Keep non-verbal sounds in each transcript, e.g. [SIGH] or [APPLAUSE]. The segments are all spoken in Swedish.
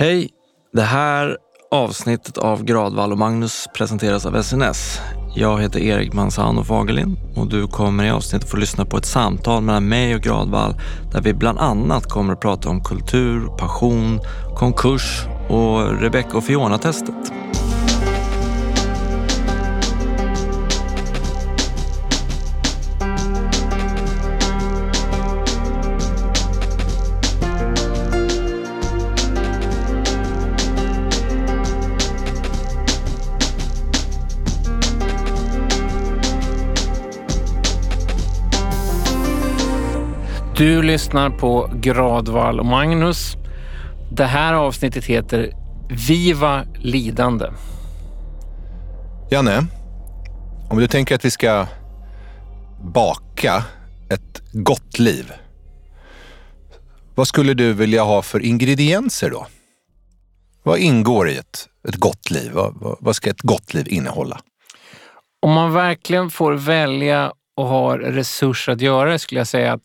Hej! Det här avsnittet av Gradvall och Magnus presenteras av SNS. Jag heter Erik Manzano Fagerlind och du kommer i avsnittet få lyssna på ett samtal mellan mig och Gradvall där vi bland annat kommer att prata om kultur, passion, konkurs och Rebecca och Fiona-testet. Du lyssnar på Gradvall och Magnus. Det här avsnittet heter Viva lidande. Janne, om du tänker att vi ska baka ett gott liv. Vad skulle du vilja ha för ingredienser då? Vad ingår i ett, ett gott liv? Vad, vad, ska ett gott liv innehålla? Om man verkligen får välja och har resurser att göra det skulle jag säga att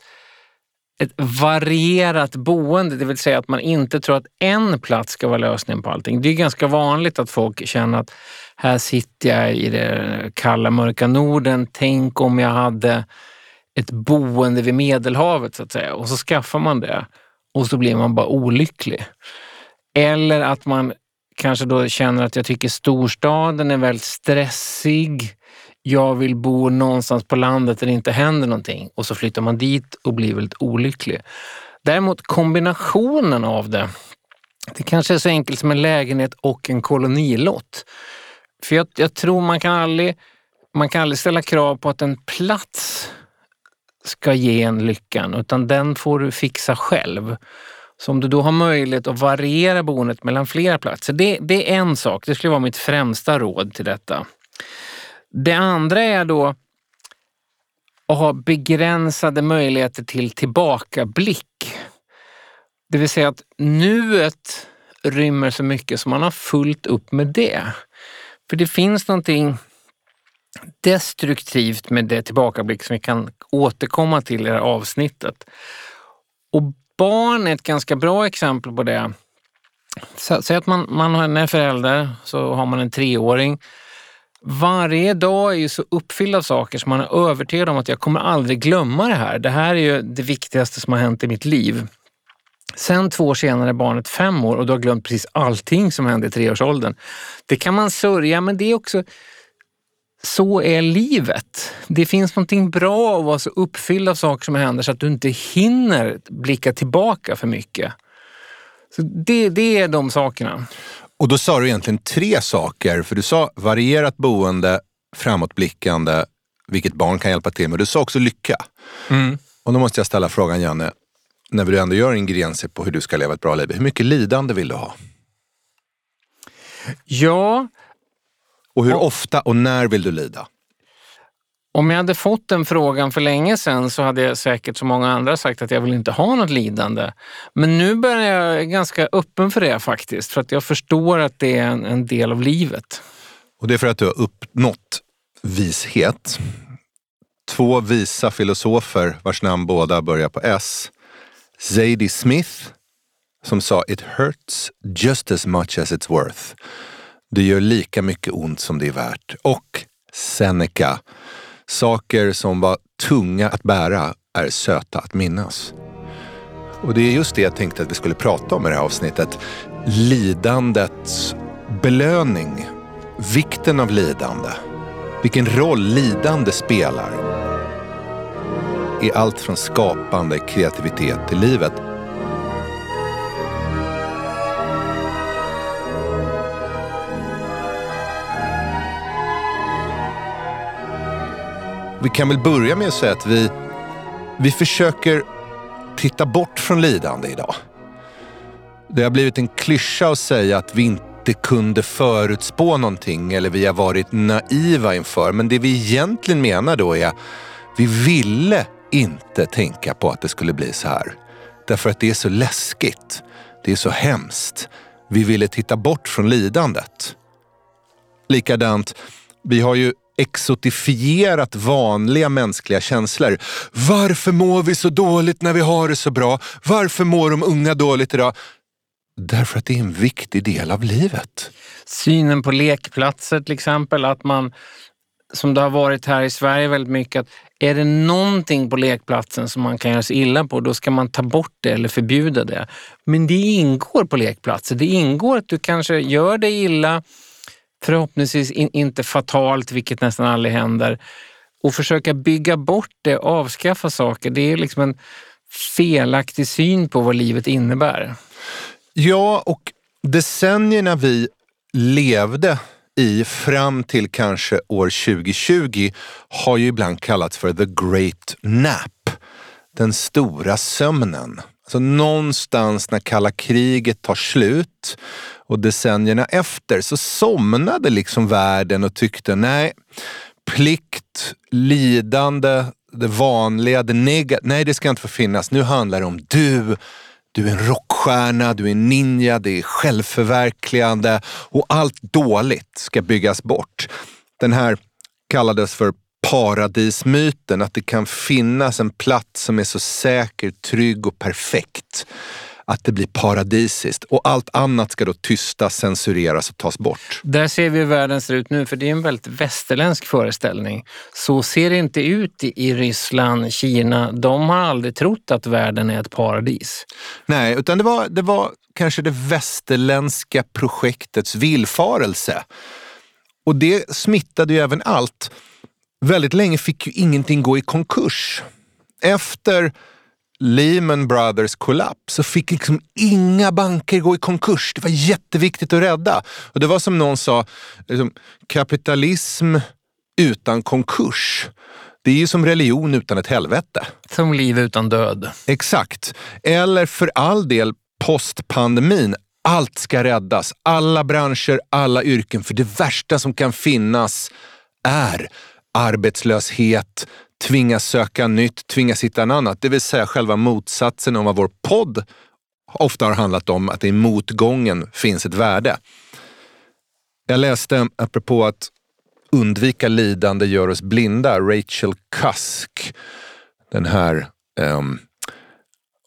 ett varierat boende, det vill säga att man inte tror att en plats ska vara lösningen på allting. Det är ganska vanligt att folk känner att här sitter jag i det kalla mörka Norden. Tänk om jag hade ett boende vid Medelhavet så att säga. Och så skaffar man det och så blir man bara olycklig. Eller att man kanske då känner att jag tycker storstaden är väldigt stressig jag vill bo någonstans på landet där det inte händer någonting och så flyttar man dit och blir väldigt olycklig. Däremot kombinationen av det, det kanske är så enkelt som en lägenhet och en kolonilott. För jag, jag tror man kan, aldrig, man kan aldrig ställa krav på att en plats ska ge en lyckan, utan den får du fixa själv. Så om du då har möjlighet att variera boendet mellan flera platser, det, det är en sak. Det skulle vara mitt främsta råd till detta. Det andra är då att ha begränsade möjligheter till tillbakablick. Det vill säga att nuet rymmer så mycket som man har fullt upp med det. För det finns någonting destruktivt med det tillbakablick som vi kan återkomma till i det här avsnittet. Och barn är ett ganska bra exempel på det. Säg att man, man är förälder, så har man en treåring varje dag är ju så uppfylld av saker som man är övertygad om att jag kommer aldrig glömma det här. Det här är ju det viktigaste som har hänt i mitt liv. Sen två år senare är barnet fem år och du har glömt precis allting som hände i treårsåldern. Det kan man sörja, men det är också så är livet. Det finns någonting bra att vara så uppfylld av saker som händer så att du inte hinner blicka tillbaka för mycket. Så det, det är de sakerna. Och då sa du egentligen tre saker, för du sa varierat boende, framåtblickande, vilket barn kan hjälpa till med. Du sa också lycka. Mm. Och då måste jag ställa frågan, Janne, när du ändå gör ingredienser på hur du ska leva ett bra liv, hur mycket lidande vill du ha? Ja. Och hur och, ofta och när vill du lida? Om jag hade fått den frågan för länge sedan så hade jag säkert som många andra sagt att jag vill inte ha något lidande. Men nu börjar jag ganska öppen för det faktiskt, för att jag förstår att det är en, en del av livet. Och det är för att du har uppnått vishet. Två visa filosofer vars namn båda börjar på S. Zadie Smith som sa “It hurts just as much as it's worth”. Det gör lika mycket ont som det är värt. Och Seneca Saker som var tunga att bära är söta att minnas. Och det är just det jag tänkte att vi skulle prata om i det här avsnittet. Lidandets belöning. Vikten av lidande. Vilken roll lidande spelar i allt från skapande kreativitet till livet. Vi kan väl börja med att säga att vi, vi försöker titta bort från lidande idag. Det har blivit en klyscha att säga att vi inte kunde förutspå någonting eller vi har varit naiva inför. Men det vi egentligen menar då är att vi ville inte tänka på att det skulle bli så här. Därför att det är så läskigt. Det är så hemskt. Vi ville titta bort från lidandet. Likadant, vi har ju exotifierat vanliga mänskliga känslor. Varför mår vi så dåligt när vi har det så bra? Varför mår de unga dåligt idag? därför att det är en viktig del av livet. Synen på lekplatser till exempel, att man som det har varit här i Sverige väldigt mycket, att är det någonting på lekplatsen som man kan göra sig illa på, då ska man ta bort det eller förbjuda det. Men det ingår på lekplatser. Det ingår att du kanske gör dig illa, förhoppningsvis in, inte fatalt, vilket nästan aldrig händer. Och försöka bygga bort det, avskaffa saker, det är liksom en felaktig syn på vad livet innebär. Ja, och decennierna vi levde i fram till kanske år 2020 har ju ibland kallats för the great nap. Den stora sömnen. Alltså någonstans när kalla kriget tar slut och decennierna efter så somnade liksom världen och tyckte nej, plikt, lidande, det vanliga, det negativa, nej det ska inte få finnas. Nu handlar det om du, du är en rockstjärna, du är en ninja, det är självförverkligande och allt dåligt ska byggas bort. Den här kallades för paradismyten, att det kan finnas en plats som är så säker, trygg och perfekt att det blir paradisiskt och allt annat ska då tystas, censureras och tas bort. Där ser vi hur världen ser ut nu, för det är en väldigt västerländsk föreställning. Så ser det inte ut i Ryssland, Kina. De har aldrig trott att världen är ett paradis. Nej, utan det var, det var kanske det västerländska projektets villfarelse. Och det smittade ju även allt. Väldigt länge fick ju ingenting gå i konkurs. Efter Lehman Brothers kollaps så fick liksom inga banker gå i konkurs. Det var jätteviktigt att rädda. Och det var som någon sa, liksom, kapitalism utan konkurs. Det är ju som religion utan ett helvete. Som liv utan död. Exakt. Eller för all del postpandemin. Allt ska räddas. Alla branscher, alla yrken. För det värsta som kan finnas är arbetslöshet, tvingas söka nytt, tvingas hitta en annat. Det vill säga själva motsatsen om vad vår podd ofta har handlat om, att i motgången finns ett värde. Jag läste, apropå att undvika lidande gör oss blinda, Rachel Cusk, den här um,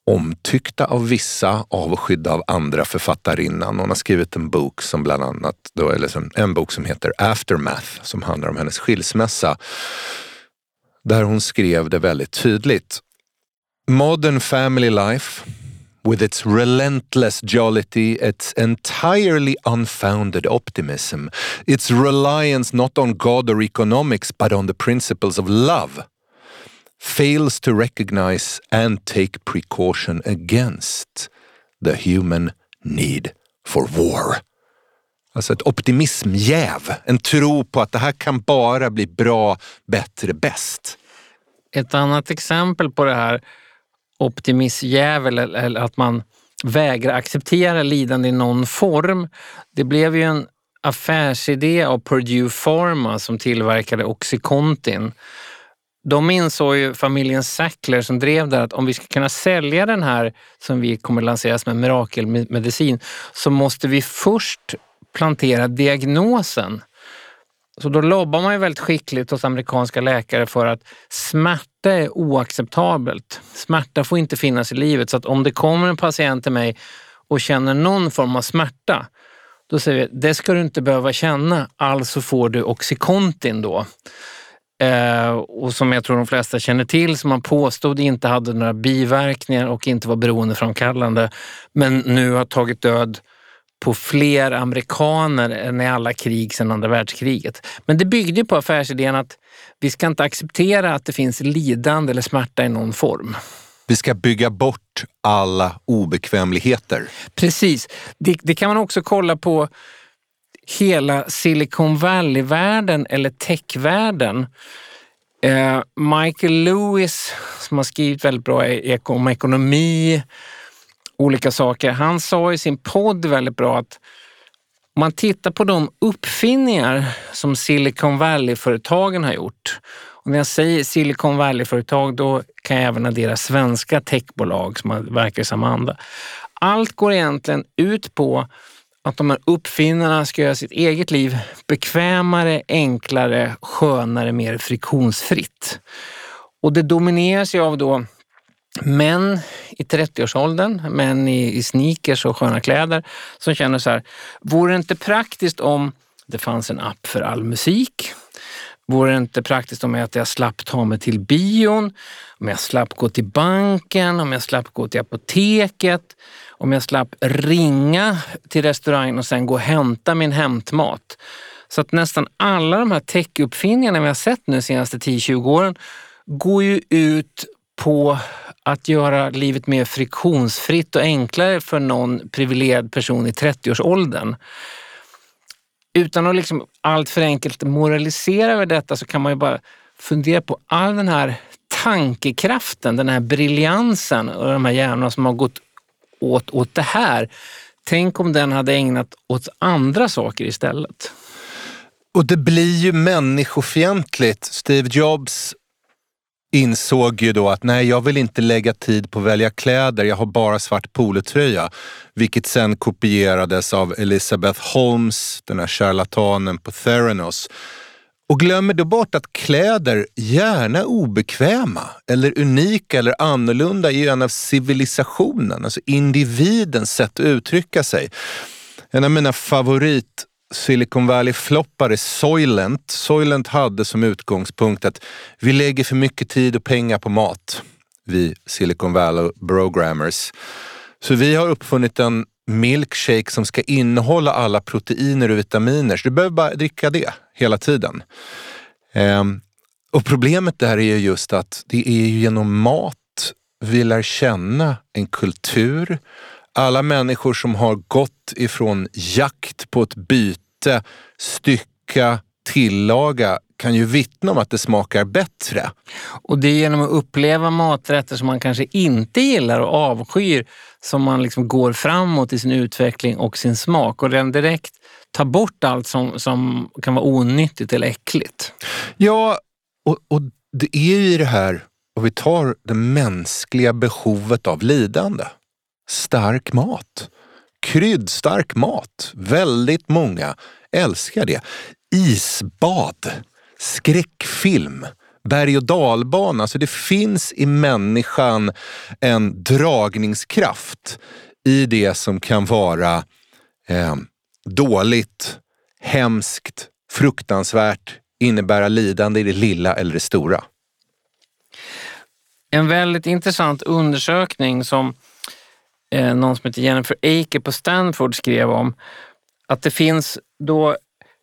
omtyckta av vissa, avskydda av andra författarinnan. Hon har skrivit en bok som bland annat, då, eller en bok som heter Aftermath som handlar om hennes skilsmässa där hon skrev det väldigt tydligt. Modern family life with its relentless jollity, its entirely unfounded optimism, its reliance not on God or economics but on the principles of love, fails to recognize and take precaution against the human need for war. Alltså ett optimismjäv, en tro på att det här kan bara bli bra, bättre, bäst. Ett annat exempel på det här optimismjäv eller att man vägrar acceptera lidande i någon form. Det blev ju en affärsidé av Purdue Pharma som tillverkade Oxycontin. De insåg ju, familjen Sackler som drev det att om vi ska kunna sälja den här som vi kommer lansera som en mirakelmedicin så måste vi först plantera diagnosen. Så då lobbar man ju väldigt skickligt hos amerikanska läkare för att smärta är oacceptabelt. Smärta får inte finnas i livet. Så att om det kommer en patient till mig och känner någon form av smärta, då säger vi det ska du inte behöva känna, alltså får du Oxycontin då. Eh, och som jag tror de flesta känner till, som man påstod inte hade några biverkningar och inte var beroendeframkallande, men nu har tagit död på fler amerikaner än i alla krig sedan andra världskriget. Men det byggde på affärsidén att vi ska inte acceptera att det finns lidande eller smärta i någon form. Vi ska bygga bort alla obekvämligheter. Precis. Det, det kan man också kolla på hela Silicon Valley-världen eller techvärlden. Eh, Michael Lewis som har skrivit väldigt bra e- om ekonomi, olika saker. Han sa i sin podd väldigt bra att om man tittar på de uppfinningar som Silicon Valley-företagen har gjort. Och när jag säger Silicon Valley-företag då kan jag även addera svenska techbolag som verkar i samma anda. Allt går egentligen ut på att de här uppfinnarna ska göra sitt eget liv bekvämare, enklare, skönare, mer friktionsfritt. Och det domineras ju av då män i 30-årsåldern, män i, i sneakers och sköna kläder som känner så här, vore det inte praktiskt om det fanns en app för all musik? Vore det inte praktiskt om jag, jag slapp ta mig till bion, om jag slapp gå till banken, om jag slapp gå till apoteket, om jag slapp ringa till restaurangen och sen gå och hämta min hämtmat. Så att nästan alla de här techuppfinningarna vi har sett nu de senaste 10-20 åren går ju ut på att göra livet mer friktionsfritt och enklare för någon privilegierad person i 30-årsåldern. Utan att liksom allt för enkelt moralisera över detta så kan man ju bara fundera på all den här tankekraften, den här briljansen och de här hjärnorna som har gått åt, åt det här. Tänk om den hade ägnat åt andra saker istället. Och det blir ju människofientligt. Steve Jobs insåg ju då att nej, jag vill inte lägga tid på att välja kläder. Jag har bara svart polotröja. Vilket sen kopierades av Elizabeth Holmes, den här charlatanen på Theranos. Och glömmer då bort att kläder, gärna obekväma eller unika eller annorlunda, är ju en av civilisationen, alltså individens sätt att uttrycka sig. En av mina favorit Silicon Valley floppade Soylent. Soylent hade som utgångspunkt att vi lägger för mycket tid och pengar på mat, vi Silicon Valley programmers. Så vi har uppfunnit en milkshake som ska innehålla alla proteiner och vitaminer. Så du behöver bara dricka det hela tiden. Ehm, och problemet där är ju just att det är genom mat vi lär känna en kultur, alla människor som har gått ifrån jakt på ett byte, stycka, tillaga kan ju vittna om att det smakar bättre. Och det är genom att uppleva maträtter som man kanske inte gillar och avskyr som man liksom går framåt i sin utveckling och sin smak och redan direkt tar bort allt som, som kan vara onyttigt eller äckligt. Ja, och, och det är ju det här, och vi tar det mänskliga behovet av lidande stark mat. Kryddstark mat. Väldigt många älskar det. Isbad, skräckfilm, berg och dalbana. Alltså det finns i människan en dragningskraft i det som kan vara eh, dåligt, hemskt, fruktansvärt, innebära lidande i det lilla eller det stora. En väldigt intressant undersökning som eh, någon som heter Jennifer Aker på Stanford skrev om. Att det finns då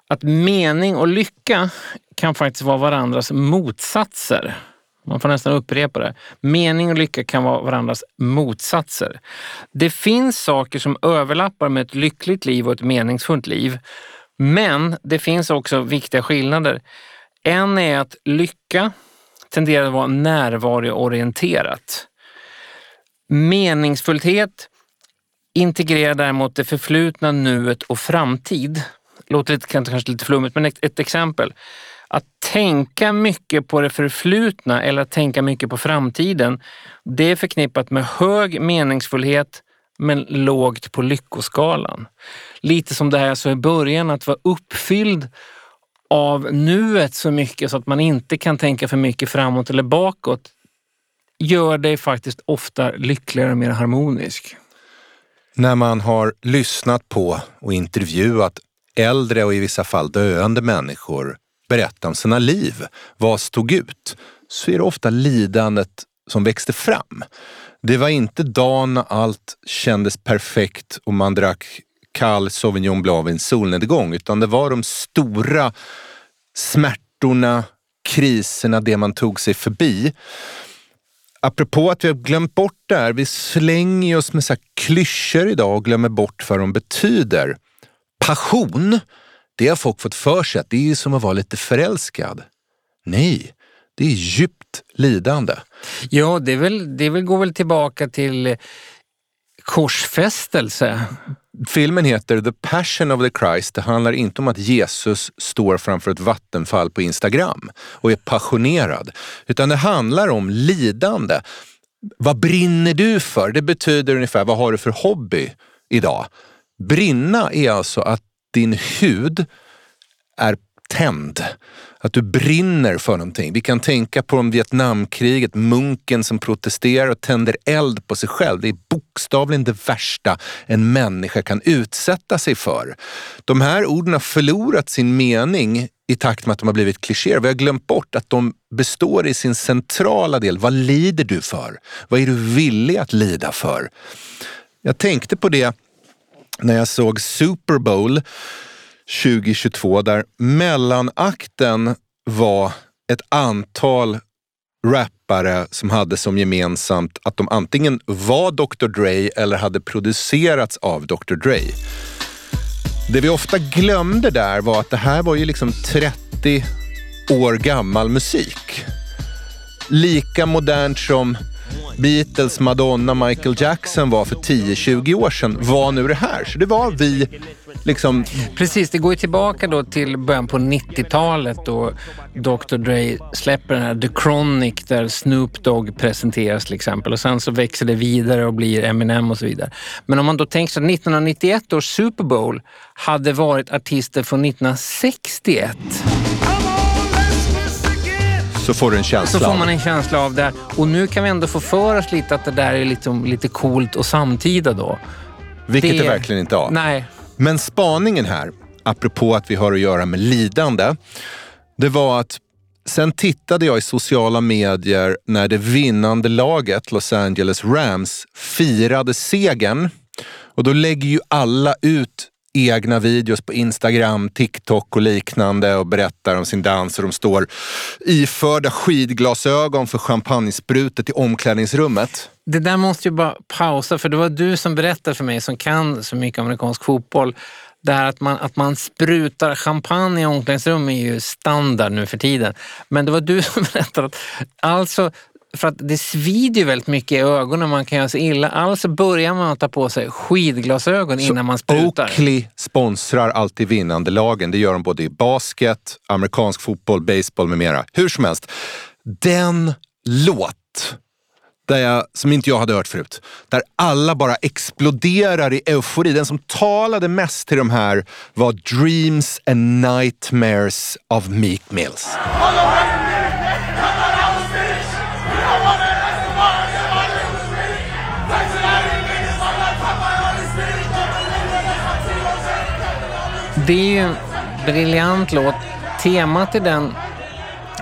att mening och lycka kan faktiskt vara varandras motsatser. Man får nästan upprepa det. Mening och lycka kan vara varandras motsatser. Det finns saker som överlappar med ett lyckligt liv och ett meningsfullt liv. Men det finns också viktiga skillnader. En är att lycka tenderar att vara närvaroorienterat. Meningsfullhet integrerar däremot det förflutna, nuet och framtid. Låter lite, kanske lite flummigt, men ett, ett exempel. Att tänka mycket på det förflutna eller att tänka mycket på framtiden, det är förknippat med hög meningsfullhet men lågt på lyckoskalan. Lite som det här jag sa i början, att vara uppfylld av nuet så mycket så att man inte kan tänka för mycket framåt eller bakåt gör dig faktiskt ofta lyckligare och mer harmonisk. När man har lyssnat på och intervjuat äldre och i vissa fall döende människor berätta om sina liv, vad stod ut, så är det ofta lidandet som växte fram. Det var inte dagen när allt kändes perfekt och man drack kall Sauvignon Blanc vid en solnedgång, utan det var de stora smärtorna, kriserna, det man tog sig förbi apropå att vi har glömt bort det här, vi slänger oss med så här klyschor idag och glömmer bort vad de betyder. Passion, det har folk fått för sig att det är som att vara lite förälskad. Nej, det är djupt lidande. Ja, det, är väl, det går väl tillbaka till korsfästelse. Filmen heter The Passion of the Christ. Det handlar inte om att Jesus står framför ett vattenfall på Instagram och är passionerad, utan det handlar om lidande. Vad brinner du för? Det betyder ungefär, vad har du för hobby idag? Brinna är alltså att din hud är tänd. Att du brinner för någonting. Vi kan tänka på om Vietnamkriget, munken som protesterar och tänder eld på sig själv. Det är bokstavligen det värsta en människa kan utsätta sig för. De här orden har förlorat sin mening i takt med att de har blivit klichéer. Vi har glömt bort att de består i sin centrala del. Vad lider du för? Vad är du villig att lida för? Jag tänkte på det när jag såg Super Bowl 2022 där mellanakten var ett antal rappare som hade som gemensamt att de antingen var Dr Dre eller hade producerats av Dr Dre. Det vi ofta glömde där var att det här var ju liksom 30 år gammal musik. Lika modernt som Beatles, Madonna, Michael Jackson var för 10-20 år sedan var nu det här. Så det var vi liksom... Precis, det går ju tillbaka då till början på 90-talet då Dr Dre släpper den här The Chronic där Snoop Dogg presenteras till exempel och sen så växer det vidare och blir Eminem och så vidare. Men om man då tänker sig att 1991 års Super Bowl hade varit artister från 1961 så får du en känsla Så får man en känsla av det. Och nu kan vi ändå få för oss lite att det där är liksom lite coolt och samtida då. Vilket det, det verkligen inte har. Nej. Men spaningen här, apropå att vi har att göra med lidande, det var att sen tittade jag i sociala medier när det vinnande laget, Los Angeles Rams, firade segern. Och då lägger ju alla ut egna videos på Instagram, TikTok och liknande och berättar om sin dans och de står iförda skidglasögon för champagnesprutet i omklädningsrummet. Det där måste ju bara pausa för det var du som berättade för mig som kan så mycket amerikansk fotboll. Det här att man, att man sprutar champagne i omklädningsrum är ju standard nu för tiden. Men det var du [LAUGHS] som berättade att alltså för att det svider väldigt mycket i ögonen, man kan göra sig illa. Alltså börjar man att ta på sig skidglasögon så innan man sprutar. Oakley sponsrar alltid vinnande lagen. Det gör de både i basket, amerikansk fotboll, baseball med mera. Hur som helst, den låt där jag, som inte jag hade hört förut. Där alla bara exploderar i eufori. Den som talade mest till de här var Dreams and Nightmares of Meek Mills. Det är ju en briljant låt. Temat i den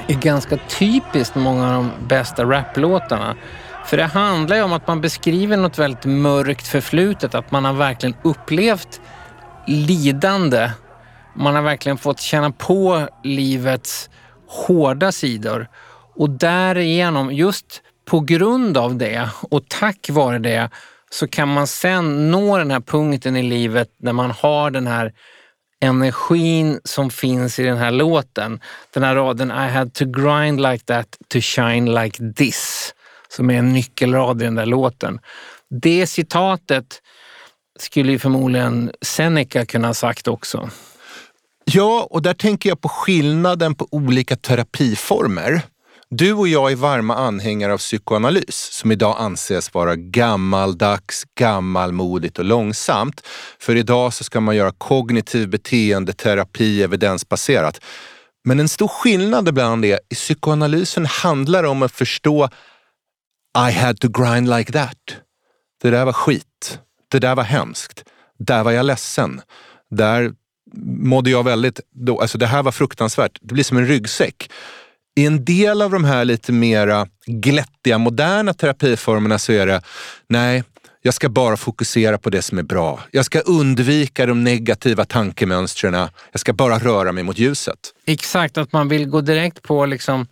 är ganska typiskt många av de bästa raplåtarna. För det handlar ju om att man beskriver något väldigt mörkt förflutet, att man har verkligen upplevt lidande. Man har verkligen fått känna på livets hårda sidor. Och därigenom, just på grund av det och tack vare det, så kan man sen nå den här punkten i livet när man har den här energin som finns i den här låten. Den här raden I had to grind like that to shine like this som är en nyckelrad i den där låten. Det citatet skulle ju förmodligen Seneca kunna ha sagt också. Ja, och där tänker jag på skillnaden på olika terapiformer. Du och jag är varma anhängare av psykoanalys som idag anses vara gammaldags, gammalmodigt och långsamt. För idag så ska man göra kognitiv beteendeterapi evidensbaserat. Men en stor skillnad ibland är i psykoanalysen handlar om att förstå I had to grind like that. Det där var skit. Det där var hemskt. Där var jag ledsen. Där mådde jag väldigt... Då, alltså det här var fruktansvärt. Det blir som en ryggsäck. I en del av de här lite mera glättiga, moderna terapiformerna så är det, nej, jag ska bara fokusera på det som är bra. Jag ska undvika de negativa tankemönstren. Jag ska bara röra mig mot ljuset. Exakt, att man vill gå direkt på liksom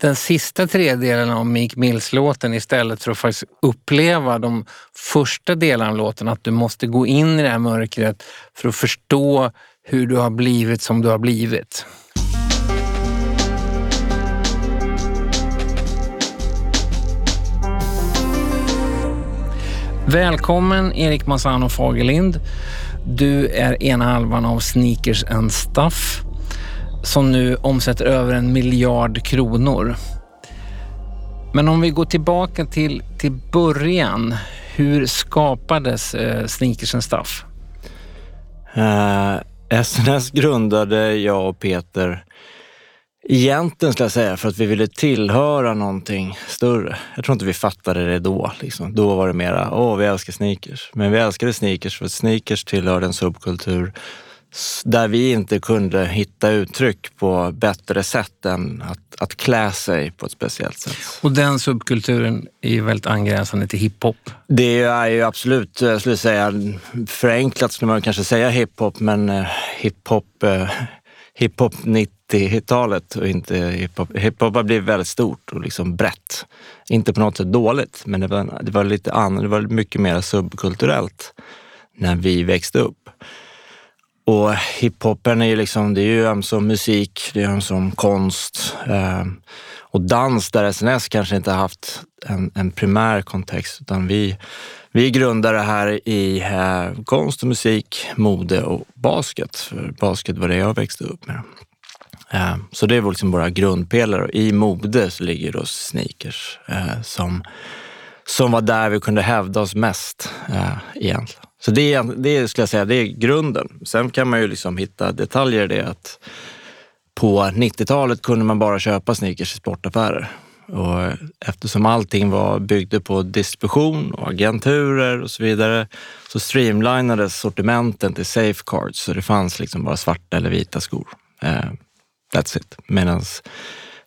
den sista tredjedelen av Meek Mills-låten istället för att faktiskt uppleva de första delarna av låten. Att du måste gå in i det här mörkret för att förstå hur du har blivit som du har blivit. Välkommen Erik Massano Fagerlind. Du är ena halvan av Sneakers and Stuff som nu omsätter över en miljard kronor. Men om vi går tillbaka till, till början. Hur skapades eh, Sneakers and Stuff? Eh, SNS grundade jag och Peter egentligen skulle jag säga för att vi ville tillhöra någonting större. Jag tror inte vi fattade det då. Liksom. Då var det mera, åh, vi älskar sneakers. Men vi älskade sneakers för att sneakers tillhörde en subkultur där vi inte kunde hitta uttryck på bättre sätt än att, att klä sig på ett speciellt sätt. Och den subkulturen är ju väldigt angränsande till hiphop. Det är ju absolut, jag skulle säga, förenklat skulle man kanske säga hiphop, men eh, hiphop, eh, hiphop 90-talet och inte hiphop. Hiphop har blivit väldigt stort och liksom brett. Inte på något sätt dåligt, men det var, det var lite annorlunda, det var mycket mer subkulturellt när vi växte upp. Och hiphopen är ju liksom, det är ju ömsom musik, det är ömsom konst eh, och dans där SNS kanske inte haft en, en primär kontext utan vi, vi grundar det här i eh, konst och musik, mode och basket. För basket var det jag växte upp med. Eh, så det är liksom våra grundpelare. I mode så ligger då sneakers eh, som, som var där vi kunde hävda oss mest eh, egentligen. Så det, det skulle jag säga, det är grunden. Sen kan man ju liksom hitta detaljer i det att på 90-talet kunde man bara köpa sneakers i sportaffärer. Och eftersom allting var byggde på distribution och agenturer och så vidare så streamlinades sortimenten till safecards så det fanns liksom bara svarta eller vita skor. That's it. Medan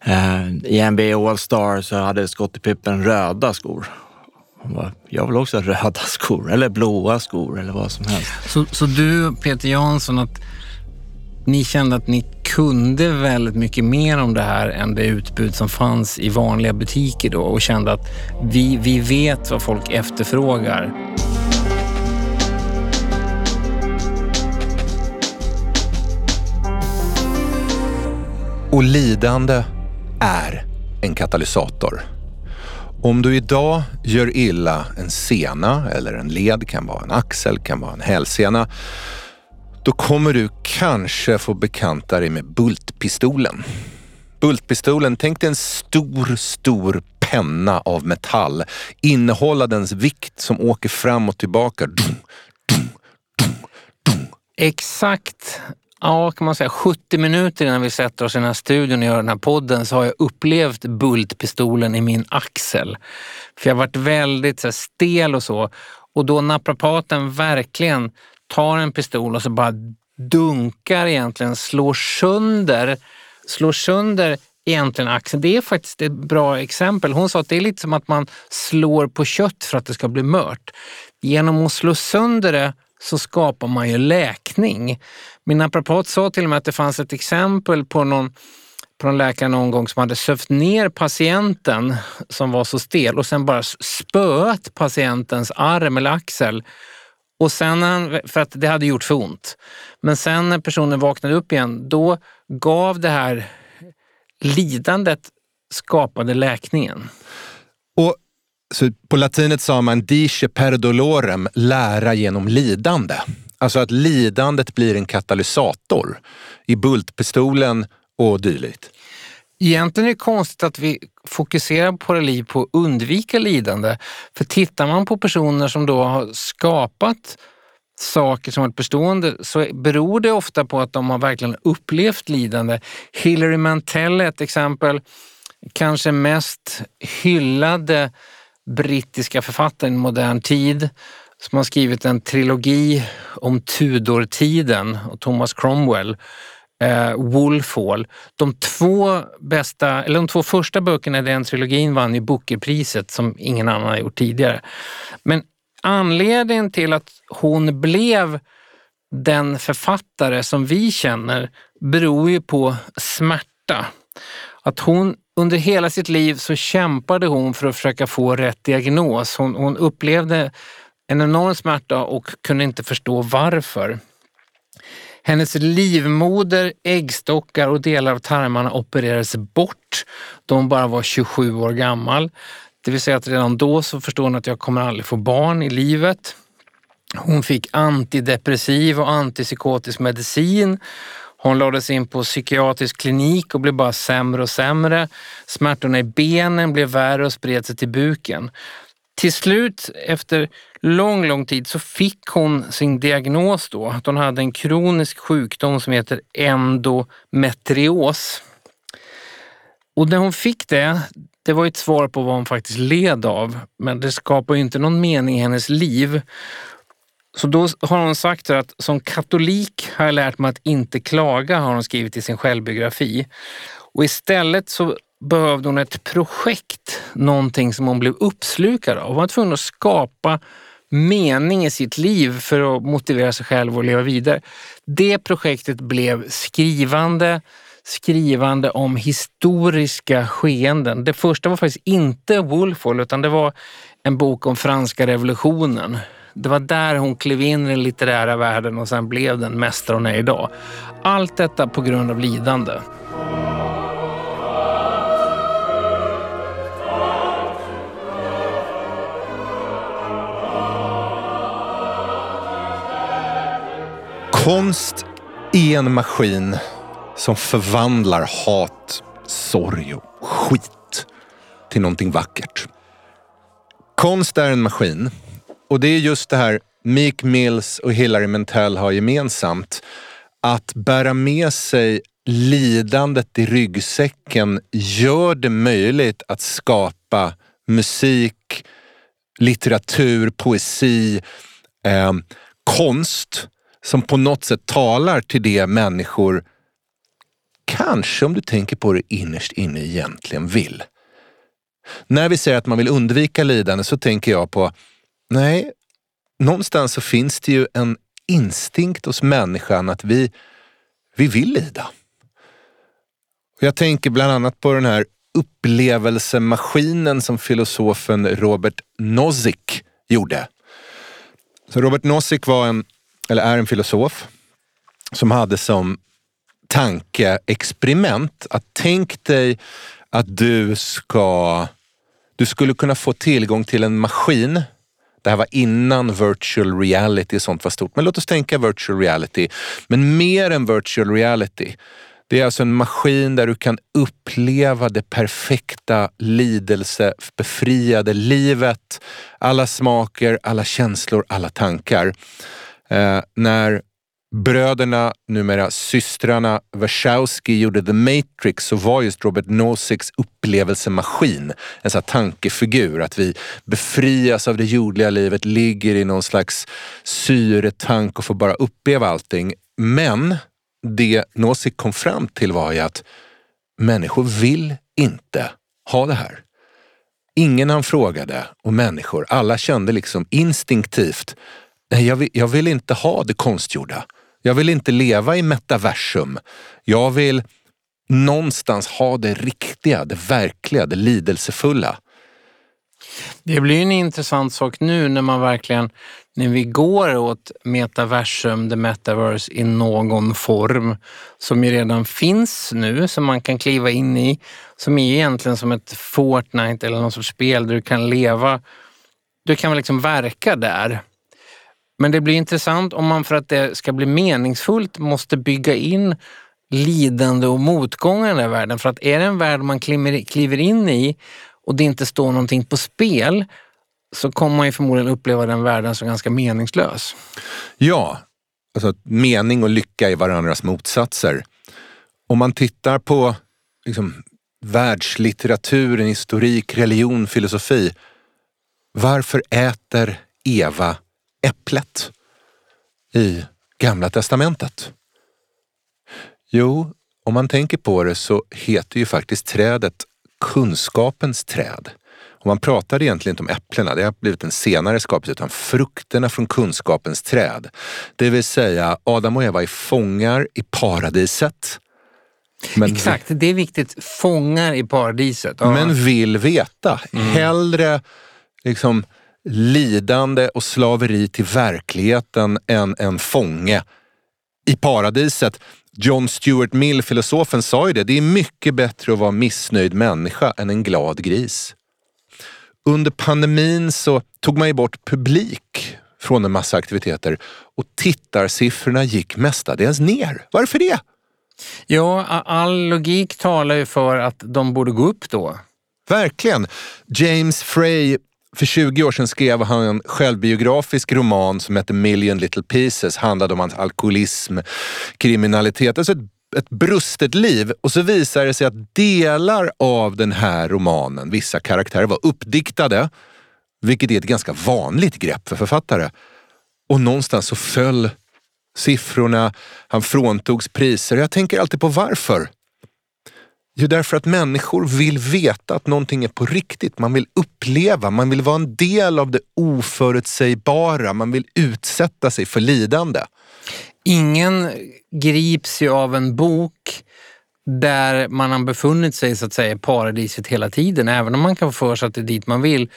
eh, i NBA All-Star så hade Scottie Pippen röda skor bara, jag vill också ha röda [LAUGHS] skor eller blåa skor eller vad som helst. Så, så du, Peter Jansson, att ni kände att ni kunde väldigt mycket mer om det här än det utbud som fanns i vanliga butiker då och kände att vi, vi vet vad folk efterfrågar. Och lidande är en katalysator. Om du idag gör illa en sena eller en led, kan vara en axel, kan vara en hälsena, då kommer du kanske få bekanta dig med bultpistolen. Bultpistolen, tänk dig en stor, stor penna av metall innehållandens vikt som åker fram och tillbaka. Dum, dum, dum, Exakt ja, kan man säga, 70 minuter innan vi sätter oss i den här studion och gör den här podden så har jag upplevt bultpistolen i min axel. För jag har varit väldigt så här, stel och så. Och då naprapaten verkligen tar en pistol och så bara dunkar egentligen, slår sönder, slår sönder egentligen axeln. Det är faktiskt ett bra exempel. Hon sa att det är lite som att man slår på kött för att det ska bli mört. Genom att slå sönder det så skapar man ju läkning. Min naprapat sa till och med att det fanns ett exempel på någon, på någon läkare någon gång som hade sövt ner patienten som var så stel och sen bara spöat patientens arm eller axel. Och sen för att det hade gjort för ont. Men sen när personen vaknade upp igen, då gav det här lidandet skapade läkningen. Och så på latinet sa man dice per dolorem, lära genom lidande. Alltså att lidandet blir en katalysator i bultpistolen och dylikt. Egentligen är det konstigt att vi fokuserar på liv på att undvika lidande. För tittar man på personer som då har skapat saker som varit bestående så beror det ofta på att de har verkligen upplevt lidande. Hilary Mantel är ett exempel, kanske mest hyllade brittiska författaren i modern tid som har skrivit en trilogi om Tudor-tiden och Thomas Cromwell. Eh, Wolfhall. De två bästa, eller de två första böckerna i den trilogin vann ju Bookerpriset som ingen annan har gjort tidigare. Men anledningen till att hon blev den författare som vi känner beror ju på smärta. Att hon under hela sitt liv så kämpade hon för att försöka få rätt diagnos. Hon, hon upplevde en enorm smärta och kunde inte förstå varför. Hennes livmoder, äggstockar och delar av tarmarna opererades bort då hon bara var 27 år gammal. Det vill säga att redan då så förstod hon att jag kommer aldrig få barn i livet. Hon fick antidepressiv och antipsykotisk medicin. Hon lades in på psykiatrisk klinik och blev bara sämre och sämre. Smärtorna i benen blev värre och spred sig till buken. till slut, efter lång, lång tid, så fick hon sin diagnos då. Att hon hade en kronisk sjukdom som heter endometrios. Och när hon fick det, det var ett svar på vad hon faktiskt led av, men det skapar ju inte någon mening i hennes liv. Så då har hon sagt att som katolik har jag lärt mig att inte klaga, har hon skrivit i sin självbiografi. Och istället så behövde hon ett projekt, någonting som hon blev uppslukad av. Hon var tvungen att skapa mening i sitt liv för att motivera sig själv och leva vidare. Det projektet blev skrivande, skrivande om historiska skeenden. Det första var faktiskt inte Wolfall utan det var en bok om franska revolutionen. Det var där hon klev in i den litterära världen och sen blev den mästare hon är idag. Allt detta på grund av lidande. Konst är en maskin som förvandlar hat, sorg och skit till någonting vackert. Konst är en maskin och det är just det här Meek Mills och Hilary Mantel har gemensamt. Att bära med sig lidandet i ryggsäcken gör det möjligt att skapa musik, litteratur, poesi, eh, konst som på något sätt talar till det människor, kanske om du tänker på det innerst inne egentligen vill. När vi säger att man vill undvika lidande så tänker jag på, nej, någonstans så finns det ju en instinkt hos människan att vi, vi vill lida. Jag tänker bland annat på den här upplevelsemaskinen som filosofen Robert Nozick gjorde. Så Robert Nozick var en eller är en filosof, som hade som tankeexperiment att tänk dig att du ska, du skulle kunna få tillgång till en maskin det här var innan virtual reality och sånt var stort. Men låt oss tänka virtual reality. Men mer än virtual reality. Det är alltså en maskin där du kan uppleva det perfekta lidelsebefriade livet. Alla smaker, alla känslor, alla tankar. Eh, när bröderna, numera systrarna Wachowski gjorde The Matrix så var just Robert Nozicks upplevelsemaskin en sån tankefigur. Att vi befrias av det jordliga livet, ligger i någon slags syretank och får bara uppleva allting. Men det Nozick kom fram till var ju att människor vill inte ha det här. Ingen han frågade och människor, alla kände liksom instinktivt Nej, jag vill, jag vill inte ha det konstgjorda. Jag vill inte leva i metaversum. Jag vill någonstans ha det riktiga, det verkliga, det lidelsefulla. Det blir en intressant sak nu när man verkligen, när vi går åt metaversum, the metaverse i någon form som ju redan finns nu, som man kan kliva in i, som är egentligen som ett Fortnite eller någon sorts spel där du kan leva, du kan liksom verka där. Men det blir intressant om man för att det ska bli meningsfullt måste bygga in lidande och motgångar i den här världen. För att är det en värld man kliver in i och det inte står någonting på spel så kommer man ju förmodligen uppleva den världen som ganska meningslös. Ja, alltså mening och lycka är varandras motsatser. Om man tittar på liksom, världslitteraturen, historik, religion, filosofi. Varför äter Eva äpplet i Gamla Testamentet? Jo, om man tänker på det så heter ju faktiskt trädet kunskapens träd. Och man pratar egentligen inte om äpplena, det har blivit en senare skapelse, utan frukterna från kunskapens träd. Det vill säga Adam och Eva är fångar i paradiset. Men Exakt, det är viktigt. Fångar i paradiset. Ja. Men vill veta. Mm. Hellre liksom lidande och slaveri till verkligheten än en fånge i paradiset. John Stuart Mill, filosofen, sa ju det. Det är mycket bättre att vara missnöjd människa än en glad gris. Under pandemin så tog man ju bort publik från en massa aktiviteter och tittarsiffrorna gick mestadels ner. Varför det? Ja, all logik talar ju för att de borde gå upp då. Verkligen. James Frey för 20 år sedan skrev han en självbiografisk roman som hette Million Little Pieces. Handlade om hans alkoholism, kriminalitet. Alltså ett, ett brustet liv. Och så visar det sig att delar av den här romanen, vissa karaktärer, var uppdiktade. Vilket är ett ganska vanligt grepp för författare. Och någonstans så föll siffrorna, han fråntogs priser. Jag tänker alltid på varför. Jo, därför att människor vill veta att någonting är på riktigt. Man vill uppleva, man vill vara en del av det oförutsägbara. Man vill utsätta sig för lidande. Ingen grips ju av en bok där man har befunnit sig så att säga i paradiset hela tiden, även om man kan få för sig att det är dit man vill.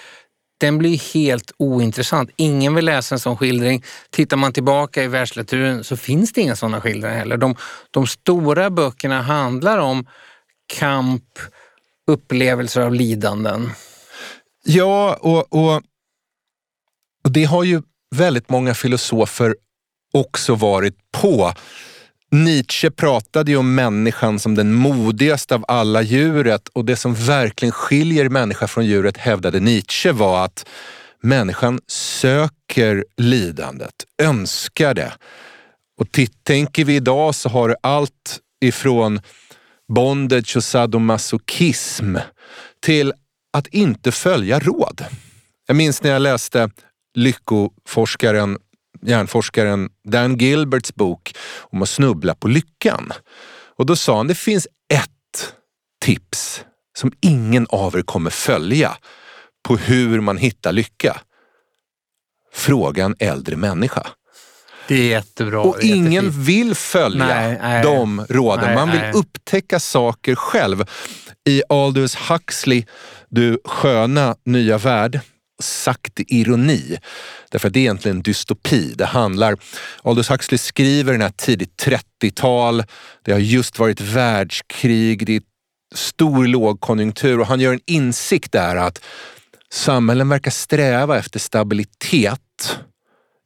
Den blir helt ointressant. Ingen vill läsa en sån skildring. Tittar man tillbaka i världslitteraturen så finns det inga såna skildringar heller. De, de stora böckerna handlar om kamp, upplevelser av lidanden. Ja, och, och, och det har ju väldigt många filosofer också varit på. Nietzsche pratade ju om människan som den modigaste av alla djuret och det som verkligen skiljer människa från djuret hävdade Nietzsche var att människan söker lidandet, önskar det. Och tänker vi idag så har det allt ifrån bondage och sadomasochism till att inte följa råd. Jag minns när jag läste lyckoforskaren, hjärnforskaren Dan Gilberts bok om att snubbla på lyckan. Och då sa han, det finns ett tips som ingen av er kommer följa på hur man hittar lycka. Fråga en äldre människa. Det är jättebra. Och ingen vill följa nej, nej, de råden. Nej, Man vill upptäcka saker själv. I Aldous Huxley, Du sköna nya värld, sagt ironi. Därför att det är egentligen en dystopi. Det handlar, Aldous Huxley skriver den här tidigt 30-tal. Det har just varit världskrig, det är stor lågkonjunktur och han gör en insikt där att samhällen verkar sträva efter stabilitet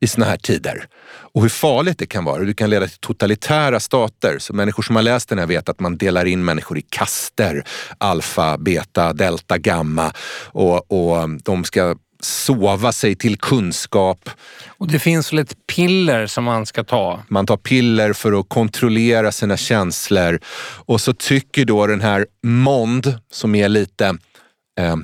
i såna här tider. Och hur farligt det kan vara. Det kan leda till totalitära stater. Så människor som har läst den här vet att man delar in människor i kaster. Alfa, beta, delta, gamma. Och, och de ska sova sig till kunskap. Och det finns väl ett piller som man ska ta? Man tar piller för att kontrollera sina känslor. Och så tycker då den här Mond, som är lite eh,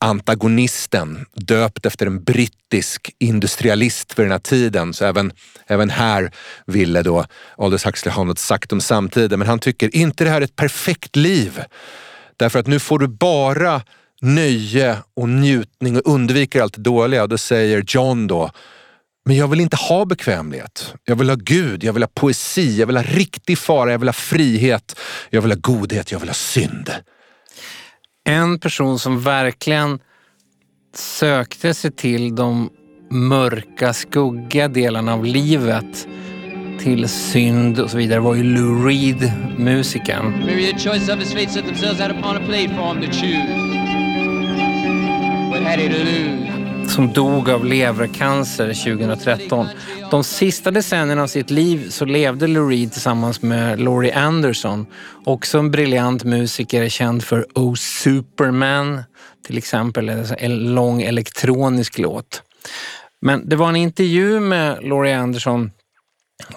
antagonisten, döpt efter en brittisk industrialist vid den här tiden. Så även, även här ville då Aldous Huxley ha något sagt om samtiden. Men han tycker inte det här är ett perfekt liv. Därför att nu får du bara nöje och njutning och undviker allt det dåliga. Och då säger John då, men jag vill inte ha bekvämlighet. Jag vill ha Gud, jag vill ha poesi, jag vill ha riktig fara, jag vill ha frihet, jag vill ha godhet, jag vill ha synd. En person som verkligen sökte sig till de mörka, skuggiga delarna av livet till synd och så vidare var ju Lou Reed, musikern. Som dog av levercancer 2013. De sista decennierna av sitt liv så levde Lou Reed tillsammans med Laurie Anderson. Också en briljant musiker känd för Oh Superman till exempel. En lång elektronisk låt. Men det var en intervju med Laurie Anderson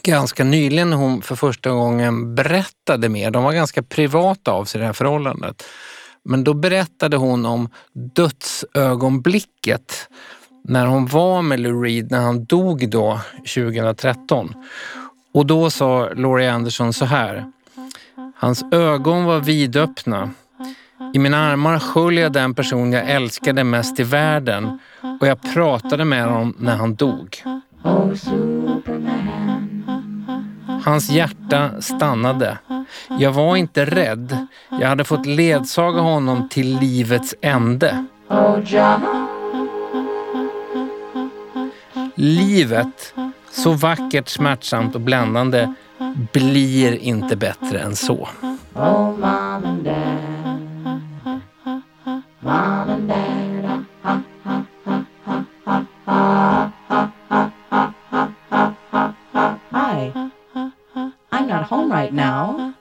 ganska nyligen när hon för första gången berättade mer. De var ganska privata av sig det här förhållandet. Men då berättade hon om dödsögonblicket när hon var med Lou Reed när han dog då 2013. Och då sa Laurie Anderson så här. Hans ögon var vidöppna. I mina armar sköljde jag den person jag älskade mest i världen och jag pratade med honom när han dog. Hans hjärta stannade. Jag var inte rädd. Jag hade fått ledsaga honom till livets ände. Livet, så vackert, smärtsamt och bländande, blir inte bättre än så. Oh, Hi, I'm not home right now,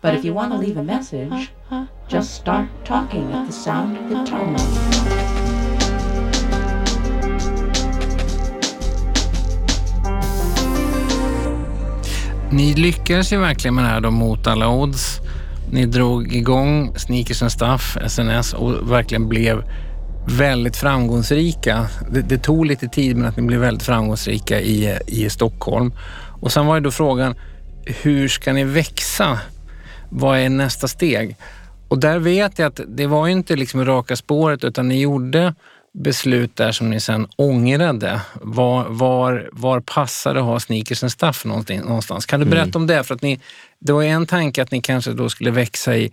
but if you want to leave a message, just start talking at the sound of the tone. Ni lyckades ju verkligen med det här då mot alla odds. Ni drog igång Sneakers and Stuff, SNS, och verkligen blev väldigt framgångsrika. Det, det, tog lite tid men att ni blev väldigt framgångsrika i, i Stockholm. Och sen var ju då frågan, hur ska ni växa? Vad är nästa steg? Och där vet jag att det var ju inte liksom raka spåret utan ni gjorde beslut där som ni sen ångrade. Var, var, var passade att ha sneakers and stuff någonstans? Kan du berätta mm. om det? För att ni, det var en tanke att ni kanske då skulle växa i,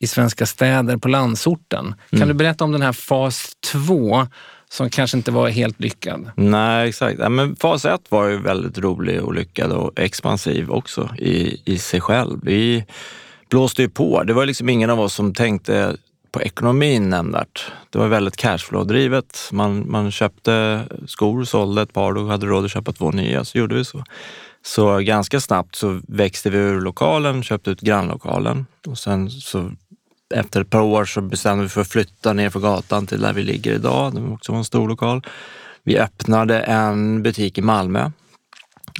i svenska städer på landsorten. Kan mm. du berätta om den här fas två som kanske inte var helt lyckad? Nej, exakt. Ja, men fas ett var ju väldigt rolig och lyckad och expansiv också i, i sig själv. Vi blåste ju på. Det var liksom ingen av oss som tänkte på ekonomin nämnvärt. Det var väldigt cashflow-drivet. Man, man köpte skor, sålde ett par och hade råd att köpa två nya, så gjorde vi så. Så ganska snabbt så växte vi ur lokalen, köpte ut grannlokalen och sen så efter ett par år så bestämde vi för att flytta ner för gatan till där vi ligger idag. Det var också en stor lokal. Vi öppnade en butik i Malmö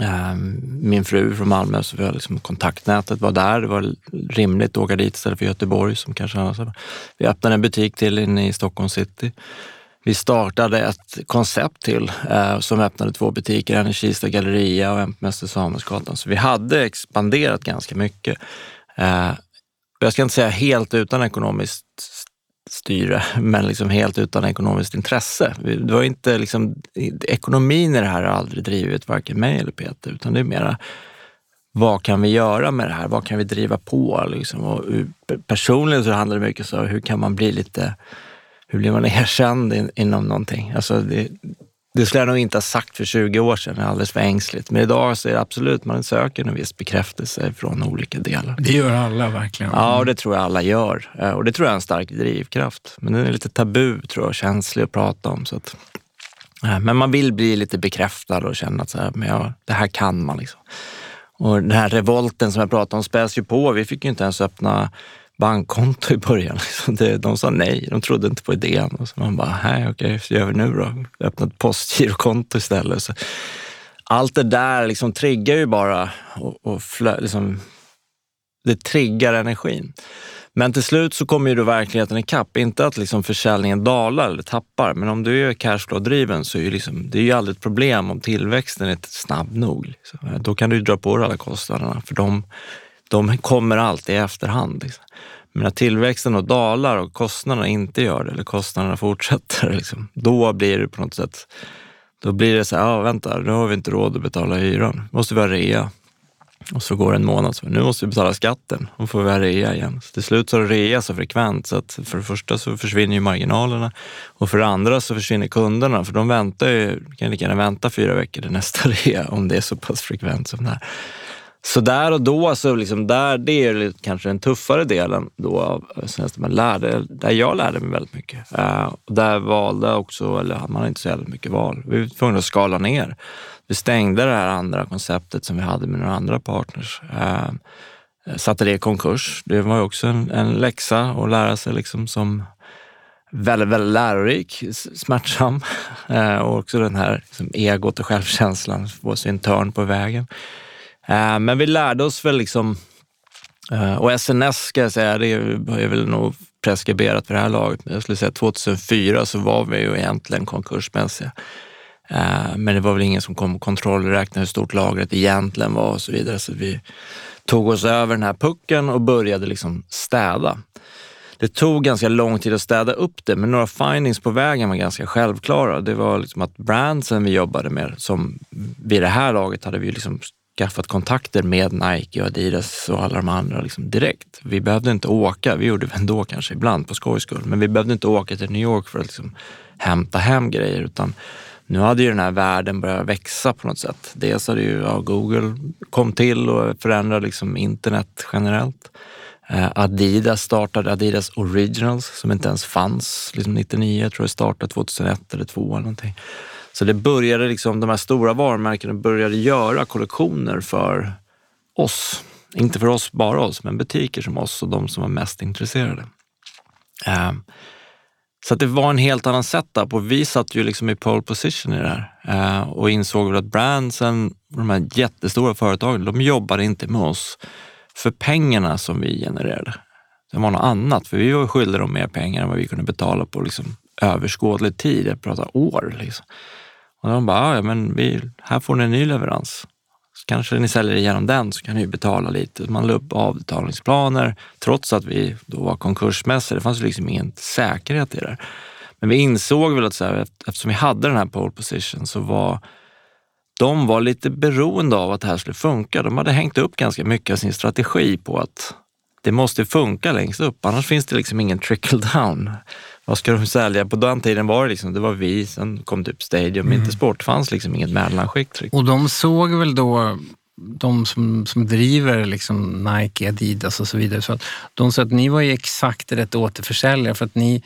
Ehm, min fru från Malmö, så vi har liksom kontaktnätet var där. Det var rimligt att åka dit istället för Göteborg som kanske annars. Vi öppnade en butik till inne i Stockholm city. Vi startade ett koncept till eh, som öppnade två butiker, en i Kista galleria och en på Mäster Samuelsgatan. Så vi hade expanderat ganska mycket. Eh, jag ska inte säga helt utan ekonomiskt styre, men liksom helt utan ekonomiskt intresse. Det var inte liksom, ekonomin i det här har aldrig drivit varken mig eller Peter, utan det är mera vad kan vi göra med det här? Vad kan vi driva på? Liksom? Och eh, personligen så handlar det mycket om hur kan man bli lite, hur blir man erkänd in, inom någonting? Alltså det, det skulle jag nog inte ha sagt för 20 år sedan, det är alldeles för ängsligt. Men idag så är det absolut, man söker en viss bekräftelse från olika delar. Det gör alla verkligen. Ja, och det tror jag alla gör. Eh, och det tror jag är en stark drivkraft. Men den är lite tabu, tror jag, känslig att prata om. Så att, eh, men man vill bli lite bekräftad och känna att så här, men ja, det här kan man. Liksom. Och den här revolten som jag pratade om späs ju på. Vi fick ju inte ens öppna bankkonto i början. [LAUGHS] De sa nej, de trodde inte på idén. Och så man bara, nej okej, så gör vi nu då? Öppna ett postgirokonto istället. Så allt det där liksom triggar ju bara och, och flö, liksom, det triggar energin. Men till slut så kommer ju då verkligheten ikapp. Inte att liksom försäljningen dalar eller tappar, men om du är cashflow-driven så är ju liksom, det är ju aldrig ett problem om tillväxten är inte snabb nog. Liksom. Då kan du ju dra på dig alla kostnaderna, för de, de kommer alltid i efterhand. Liksom. Men när tillväxten och dalar och kostnaderna inte gör det, eller kostnaderna fortsätter, [LAUGHS] liksom, då blir det på något sätt, då blir det så här, ja vänta, nu har vi inte råd att betala hyran, nu måste vi ha rea. Och så går det en månad, så nu måste vi betala skatten och får vi ha rea igen. Så till slut så har rea så frekvent så att för det första så försvinner ju marginalerna och för det andra så försvinner kunderna för de väntar ju, kan lika gärna vänta fyra veckor till nästa [LAUGHS] rea om det är så pass frekvent som det här. Så där och då, så liksom där, det är kanske den tuffare delen då av man lärde, där jag lärde mig väldigt mycket. Uh, där valde också, eller man hade inte så jävla mycket val. Vi var tvungna att skala ner. Vi stängde det här andra konceptet som vi hade med några andra partners. Uh, satte det i konkurs. Det var ju också en, en läxa att lära sig liksom som väldigt, väldigt lärorik, smärtsam uh, [LAUGHS] och också den här liksom, egot och självkänslan, få sin törn på vägen. Eh, men vi lärde oss väl liksom, eh, och SNS ska jag säga, det är väl nog preskriberat för det här laget. Jag skulle säga 2004 så var vi ju egentligen konkursmässiga. Eh, men det var väl ingen som kom och kontrollräknade hur stort lagret egentligen var och så vidare. Så vi tog oss över den här pucken och började liksom städa. Det tog ganska lång tid att städa upp det, men några findings på vägen var ganska självklara. Det var liksom att brandsen vi jobbade med, som vid det här laget hade vi liksom skaffat kontakter med Nike och Adidas och alla de andra liksom direkt. Vi behövde inte åka, vi gjorde det ändå kanske ibland på skojs skull, men vi behövde inte åka till New York för att liksom hämta hem grejer utan nu hade ju den här världen börjat växa på något sätt. Dels hade ju ja, Google kom till och förändrade liksom internet generellt. Eh, Adidas startade Adidas Originals som inte ens fanns liksom 99, jag tror det startade 2001 eller 2002 eller någonting. Så det började liksom, de här stora varumärkena började göra kollektioner för oss. Inte för oss, bara oss, men butiker som oss och de som var mest intresserade. Ehm, så att det var en helt annan setup och vi satt ju liksom i pole position i det här eh, och insåg väl att brandsen, de här jättestora företagen, de jobbade inte med oss för pengarna som vi genererade. Det var något annat, för vi var skyldiga dem mer pengar än vad vi kunde betala på liksom överskådlig tid. Jag pratar år. Liksom. Och de bara, ah, ja men vi, här får ni en ny leverans. Så kanske ni säljer igenom den så kan ni betala lite. Man la upp avbetalningsplaner trots att vi då var konkursmässiga. Det fanns liksom ingen säkerhet i det. Men vi insåg väl att så här, eftersom vi hade den här pole position så var de var lite beroende av att det här skulle funka. De hade hängt upp ganska mycket av sin strategi på att det måste funka längst upp, annars finns det liksom ingen trickle down. Vad ska de sälja? På den tiden var det liksom, det var vi, sen kom typ Stadium, mm. inte Sport. Det fanns liksom inget mellanskikt. Och de såg väl då, de som, som driver liksom Nike, Adidas och så vidare, så att de sa att ni var ju exakt rätt återförsäljare för att ni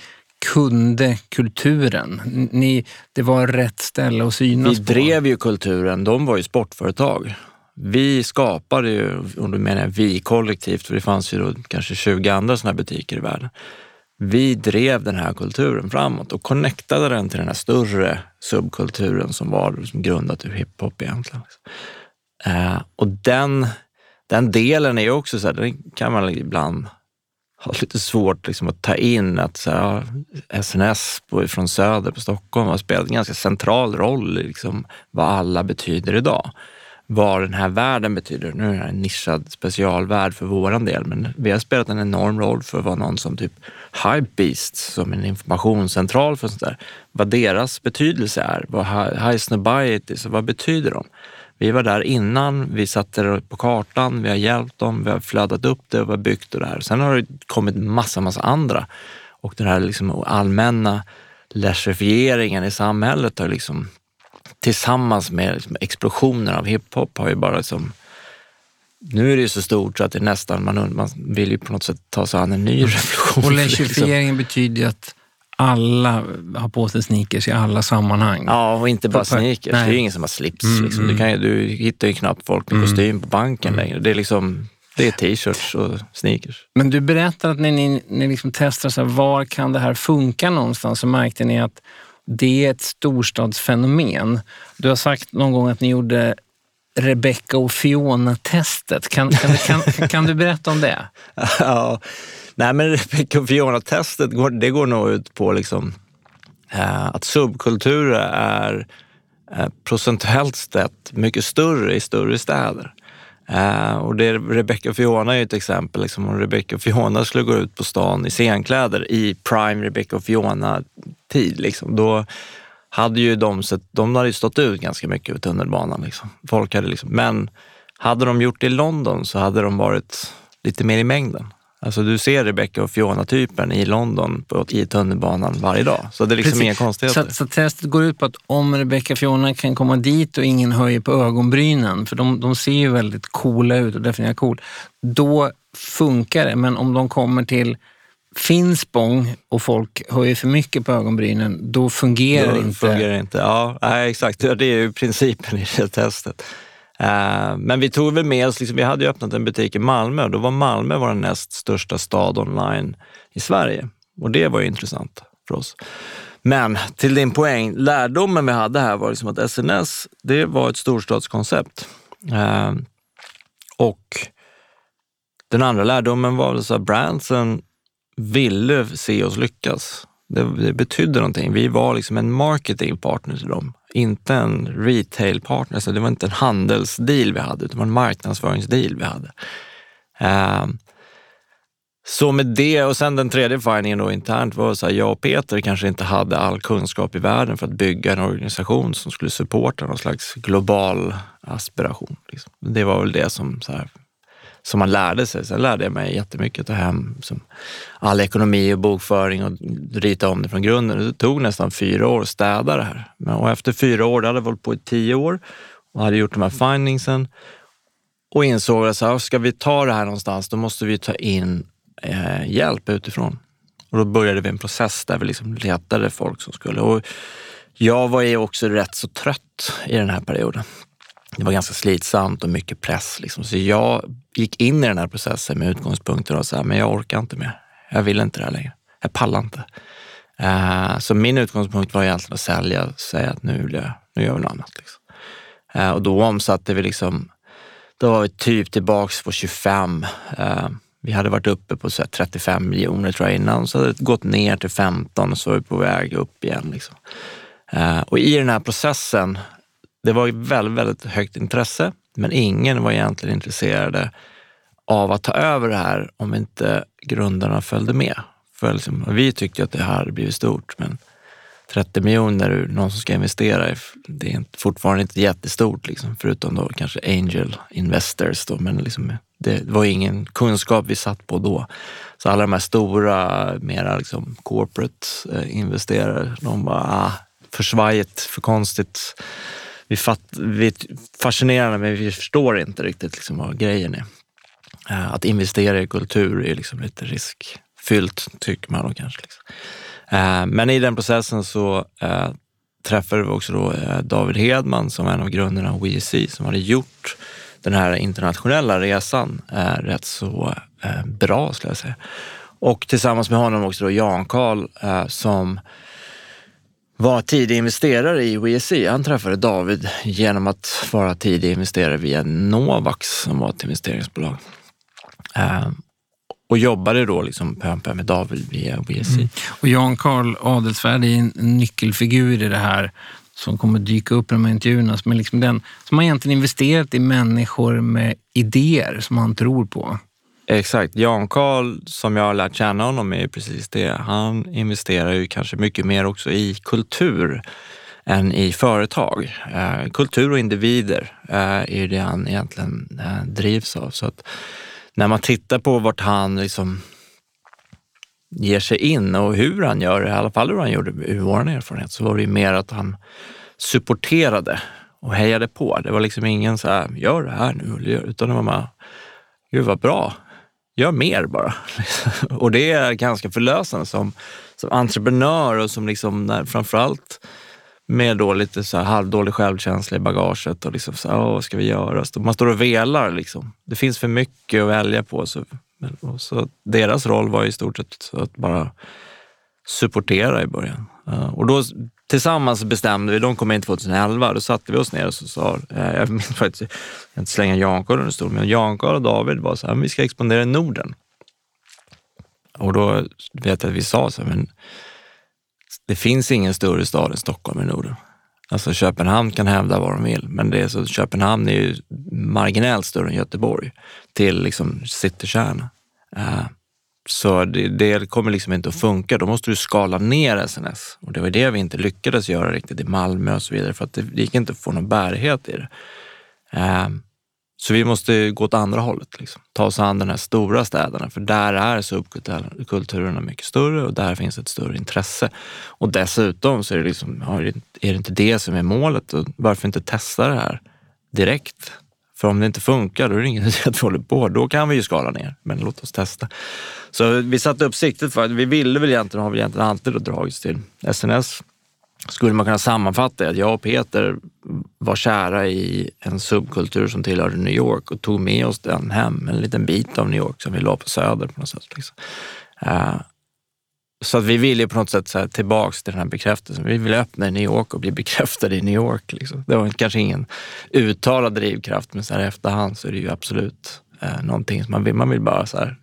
kunde kulturen. Ni, det var rätt ställe att synas Vi drev ju kulturen, de var ju sportföretag. Vi skapade ju, och då menar jag vi kollektivt, för det fanns ju då kanske 20 andra sådana här butiker i världen. Vi drev den här kulturen framåt och connectade den till den här större subkulturen som var liksom grundat ur hiphop egentligen. Eh, och den, den delen är ju också så här, den kan man ibland ha lite svårt liksom att ta in att så här, SNS på, från Söder på Stockholm har spelat en ganska central roll i liksom, vad alla betyder idag vad den här världen betyder. Nu är det en nischad specialvärld för våran del, men vi har spelat en enorm roll för att vara någon som typ Hypebeast, som en informationscentral för sånt där, vad deras betydelse är. Vad High Snobiety, vad betyder de? Vi var där innan, vi satte det på kartan, vi har hjälpt dem, vi har flödat upp det och vi har byggt det här. Sen har det kommit massa, massa andra och den här liksom allmänna leisurifieringen i samhället har liksom tillsammans med liksom explosionen av hiphop har ju bara liksom nu är det ju så stort så att det nästan, man, man vill ju på något sätt ta sig an en ny revolution. Och [LAUGHS] liksom. betyder ju att alla har på sig sneakers i alla sammanhang. Ja, och inte bara sneakers. Nej. Det är ju ingen som har slips. Mm, liksom. du, mm. kan ju, du hittar ju knappt folk med mm. kostym på banken mm. längre. Det är liksom det är t-shirts och sneakers. Men du berättar att när ni, ni liksom testar så här, var kan det här funka någonstans så märkte ni att det är ett storstadsfenomen. Du har sagt någon gång att ni gjorde Rebecca och Fiona-testet. Kan, kan, kan, kan, du berätta om det? [LAUGHS] ja, nej men Rebecca och Fiona-testet går, det går nog ut på liksom, eh, att subkulturer är eh, procentuellt sett mycket större i större städer. Uh, och det, Rebecca och Fiona är ett exempel. Liksom, om Rebecca och Fiona skulle gå ut på stan i scenkläder i prime Rebecca och Fiona-tid, liksom, då hade ju de, sett, de hade ju stått ut ganska mycket över tunnelbanan. Liksom. Folk hade liksom, men hade de gjort det i London så hade de varit lite mer i mängden. Alltså du ser Rebecca och Fiona-typen i London på, i tunnelbanan varje dag. Så det är liksom Precis. inga konstigheter. Så, så testet går ut på att om Rebecca och Fiona kan komma dit och ingen höjer på ögonbrynen, för de, de ser ju väldigt coola ut och definierar cool, då funkar det. Men om de kommer till Finspång och folk höjer för mycket på ögonbrynen, då fungerar det inte. Fungerar inte. Ja, exakt. Det är ju principen i det testet. Eh, men vi tog väl med oss, liksom, vi hade ju öppnat en butik i Malmö och då var Malmö vår näst största stad online i Sverige. Och det var ju intressant för oss. Men till din poäng, lärdomen vi hade här var liksom att SNS, det var ett storstadskoncept. Eh, och den andra lärdomen var att brandsen ville se oss lyckas. Det, det betydde någonting. Vi var liksom en marketingpartner till dem inte en retail partner, så det var inte en handelsdeal vi hade, utan en marknadsföringsdeal vi hade. Uh, så med det och sen den tredje findingen då internt var att jag och Peter kanske inte hade all kunskap i världen för att bygga en organisation som skulle supporta någon slags global aspiration. Liksom. Det var väl det som så här, som man lärde sig. Sen lärde jag mig jättemycket, att ta hem som all ekonomi och bokföring och rita om det från grunden. Det tog nästan fyra år att städa det här. Och efter fyra år, det hade jag hållit på i tio år och hade gjort de här findingsen och insåg att så här, ska vi ta det här någonstans, då måste vi ta in eh, hjälp utifrån. Och då började vi en process där vi liksom letade folk som skulle. Och jag var ju också rätt så trött i den här perioden det var ganska slitsamt och mycket press. Liksom. Så jag gick in i den här processen med utgångspunkten och men jag orkar inte mer. Jag vill inte det här längre. Jag pallar inte. Uh, så min utgångspunkt var egentligen att sälja och säga att nu, vill jag, nu gör vi något annat. Liksom. Uh, och då omsatte vi liksom, då var vi typ tillbaks på 25. Uh, eh, vi hade varit uppe på så 35 miljoner tror jag innan, så hade det gått ner till 15 och så var vi på väg upp igen. Liksom. Och i den här processen, det var väldigt, väldigt högt intresse, men ingen var egentligen intresserade av att ta över det här om inte grundarna följde med. För liksom, vi tyckte att det här hade blivit stort, men 30 miljoner någon som ska investera, det är fortfarande inte jättestort, liksom, förutom då kanske angel investors. Då, men liksom, det var ingen kunskap vi satt på då. Så alla de här stora, mera liksom corporate eh, investerare, de bara, ah, för svajigt, för konstigt. Vi, fatt, vi är fascinerade men vi förstår inte riktigt liksom vad grejen är. Eh, att investera i kultur är liksom lite riskfyllt, tycker man då kanske. Liksom. Eh, men i den processen så eh, träffade vi också då David Hedman som är en av grunderna av WEC som hade gjort den här internationella resan rätt så bra skulle jag säga. Och tillsammans med honom också då Jan Karl som var tidig investerare i WEC. Han träffade David genom att vara tidig investerare via Novax som var ett investeringsbolag. Eh, och jobbade då liksom pö pö med David via WEC. Mm. Och Jan Karl Adelsvärd är en nyckelfigur i det här som kommer dyka upp i de här intervjuerna, som, är liksom den, som har egentligen investerat i människor med idéer som han tror på. Exakt. Jan Karl, som jag har lärt känna honom, är precis det. Han investerar ju kanske mycket mer också i kultur än i företag. Eh, kultur och individer eh, är är det han egentligen eh, drivs av. Så att när man tittar på vart han liksom ger sig in och hur han gör det, i alla fall hur han gjorde ur vår erfarenhet, så var det ju mer att han supporterade och hejade på. Det var liksom ingen så här, gör det här nu, utan det var bara, gud vad bra, gör mer bara. [LAUGHS] och det är ganska förlösande som, som entreprenör och som liksom, när, framförallt med då lite så här halvdålig självkänsla i bagaget och liksom så här, vad ska vi göra? Så man står och velar liksom. Det finns för mycket att välja på. Så, så deras roll var i stort sett att bara supportera i början. Och då tillsammans bestämde vi, de kom in 2011, då satte vi oss ner och så sa, eh, jag minns faktiskt, jag ska inte slänga jan under stol, men jan och David var så här, vi ska expandera i Norden. Och då vet jag att vi sa så här, men det finns ingen större stad än Stockholm i Norden. Alltså Köpenhamn kan hävda vad de vill, men det är så, Köpenhamn är ju marginellt större än Göteborg till liksom citykärna. Uh, så det, det, kommer liksom inte att funka. Då måste du skala ner SNS och det var det vi inte lyckades göra riktigt i Malmö och så vidare för att det, det gick inte att få någon bärighet i det. Eh, så vi måste gå åt andra hållet, liksom. ta oss an de här stora städerna, för där är subkulturerna mycket större och där finns ett större intresse. Och dessutom så är det, liksom, är det inte det som är målet. Och varför inte testa det här direkt? För om det inte funkar, då är det ingen idé att vi håller på. Då kan vi ju skala ner, men låt oss testa. Så vi satte upp siktet för att vi ville väl egentligen, har väl egentligen alltid dragits till SNS skulle man kunna sammanfatta det att jag och Peter var kära i en subkultur som tillhörde New York och tog med oss den hem, en liten bit av New York som vi la på Söder på något sätt. Liksom. Uh, så att vi ville på något sätt så här, tillbaks till den här bekräftelsen. Vi ville öppna i New York och bli bekräftade i New York. Liksom. Det var kanske ingen uttalad drivkraft, men så här, efterhand så är det ju absolut eh, någonting som man vill. Man vill bara så här,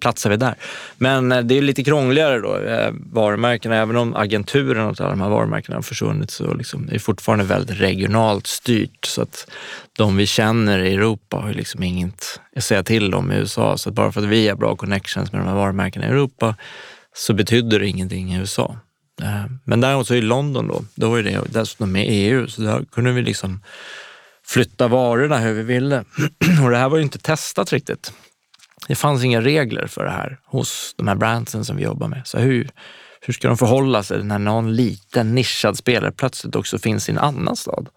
platsar vi där. Men eh, det är lite krångligare då. Eh, varumärkena, även om agenturen och alla de här varumärkena har försvunnit så liksom, det är fortfarande väldigt regionalt styrt. Så att de vi känner i Europa har liksom inget att säga till om i USA. Så att bara för att vi har bra connections med de här varumärkena i Europa så betydde det ingenting i USA. Eh, men däremot så i London då, då var det dessutom med EU, så där kunde vi liksom flytta varorna hur vi ville. [CLEARS THROAT] Och det här var ju inte testat riktigt. Det fanns inga regler för det här hos de här brandsen som vi jobbar med. Så hur, hur ska de förhålla sig när någon liten nischad spelare plötsligt också finns i en annan stad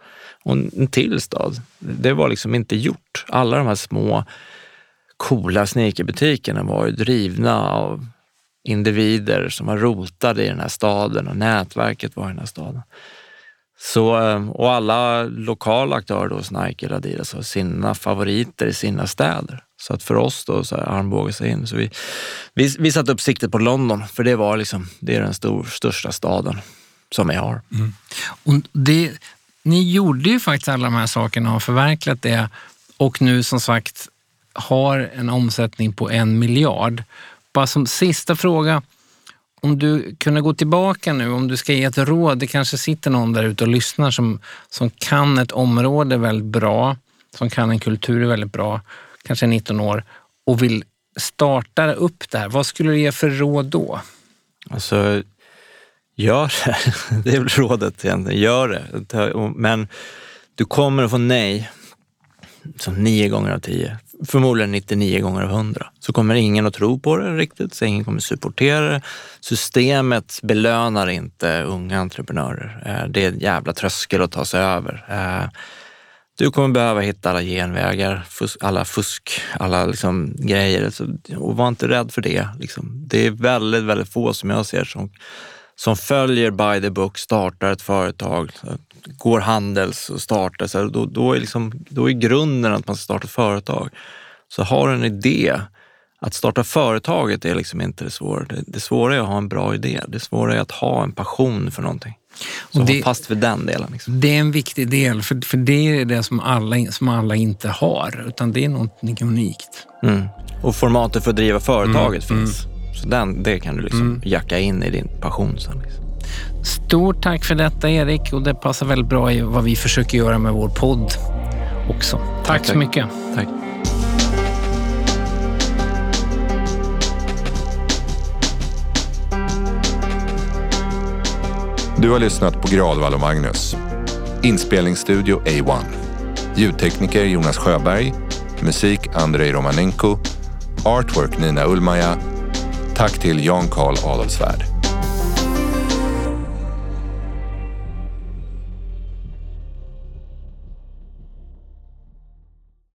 och en till stad? Det var liksom inte gjort. Alla de här små coola sneakerbutikerna var ju drivna av individer som var rotade i den här staden och nätverket var i den här staden. Så, eh, och alla lokala aktörer, då, Nike eller Adidas, har sina favoriter i sina städer. Så att för oss då, så armbåga sig in. Så vi, vi, vi satte upp siktet på London, för det var liksom, det är den stor, största staden som vi har. Mm. Och det, ni gjorde ju faktiskt alla de här sakerna och har förverkligat det och nu som sagt har en omsättning på en miljard. Bara som sista fråga, om du kunde gå tillbaka nu, om du ska ge ett råd, det kanske sitter någon där ute och lyssnar som, som kan ett område väldigt bra, som kan en kultur väldigt bra, kanske 19 år och vill starta upp det här. Vad skulle du ge för råd då? Alltså, gör det. [LAUGHS] Det är väl rådet egentligen. Gör det. Men du kommer att få nej så nio gånger av tio. Förmodligen 99 gånger av 100. Så kommer ingen att tro på det riktigt, så ingen kommer supportera det. Systemet belönar inte unga entreprenörer. Eh, det är en jävla tröskel att ta sig över. Eh, du kommer behöva hitta alla genvägar, alla fusk, alla liksom grejer. Och var inte rädd för det. Liksom. Det är väldigt, väldigt få som jag ser som, som följer by the book, startar ett företag, går handels och startar. Så då, då, är liksom, då är grunden att man ska starta ett företag. Så har du en idé, att starta företaget är liksom inte det svåra. Det, det svåra är att ha en bra idé. Det svåra är att ha en passion för någonting. Så och det, håll fast vid den delen. Liksom. Det är en viktig del, för, för det är det som alla, som alla inte har, utan det är någonting unikt. Mm. Och formatet för att driva företaget mm. finns. Mm. Så den, det kan du liksom mm. jacka in i din passion sen. Liksom. Stort tack för detta Erik och det passar väldigt bra i vad vi försöker göra med vår podd också. Tack, tack så mycket. Tack. Du har lyssnat på Gradvall och Magnus. Inspelningsstudio A1. Ljudtekniker Jonas Sjöberg. Musik Andrei Romanenko. Artwork Nina Ullmaja. Tack till Jan Karl Adolfsvärd.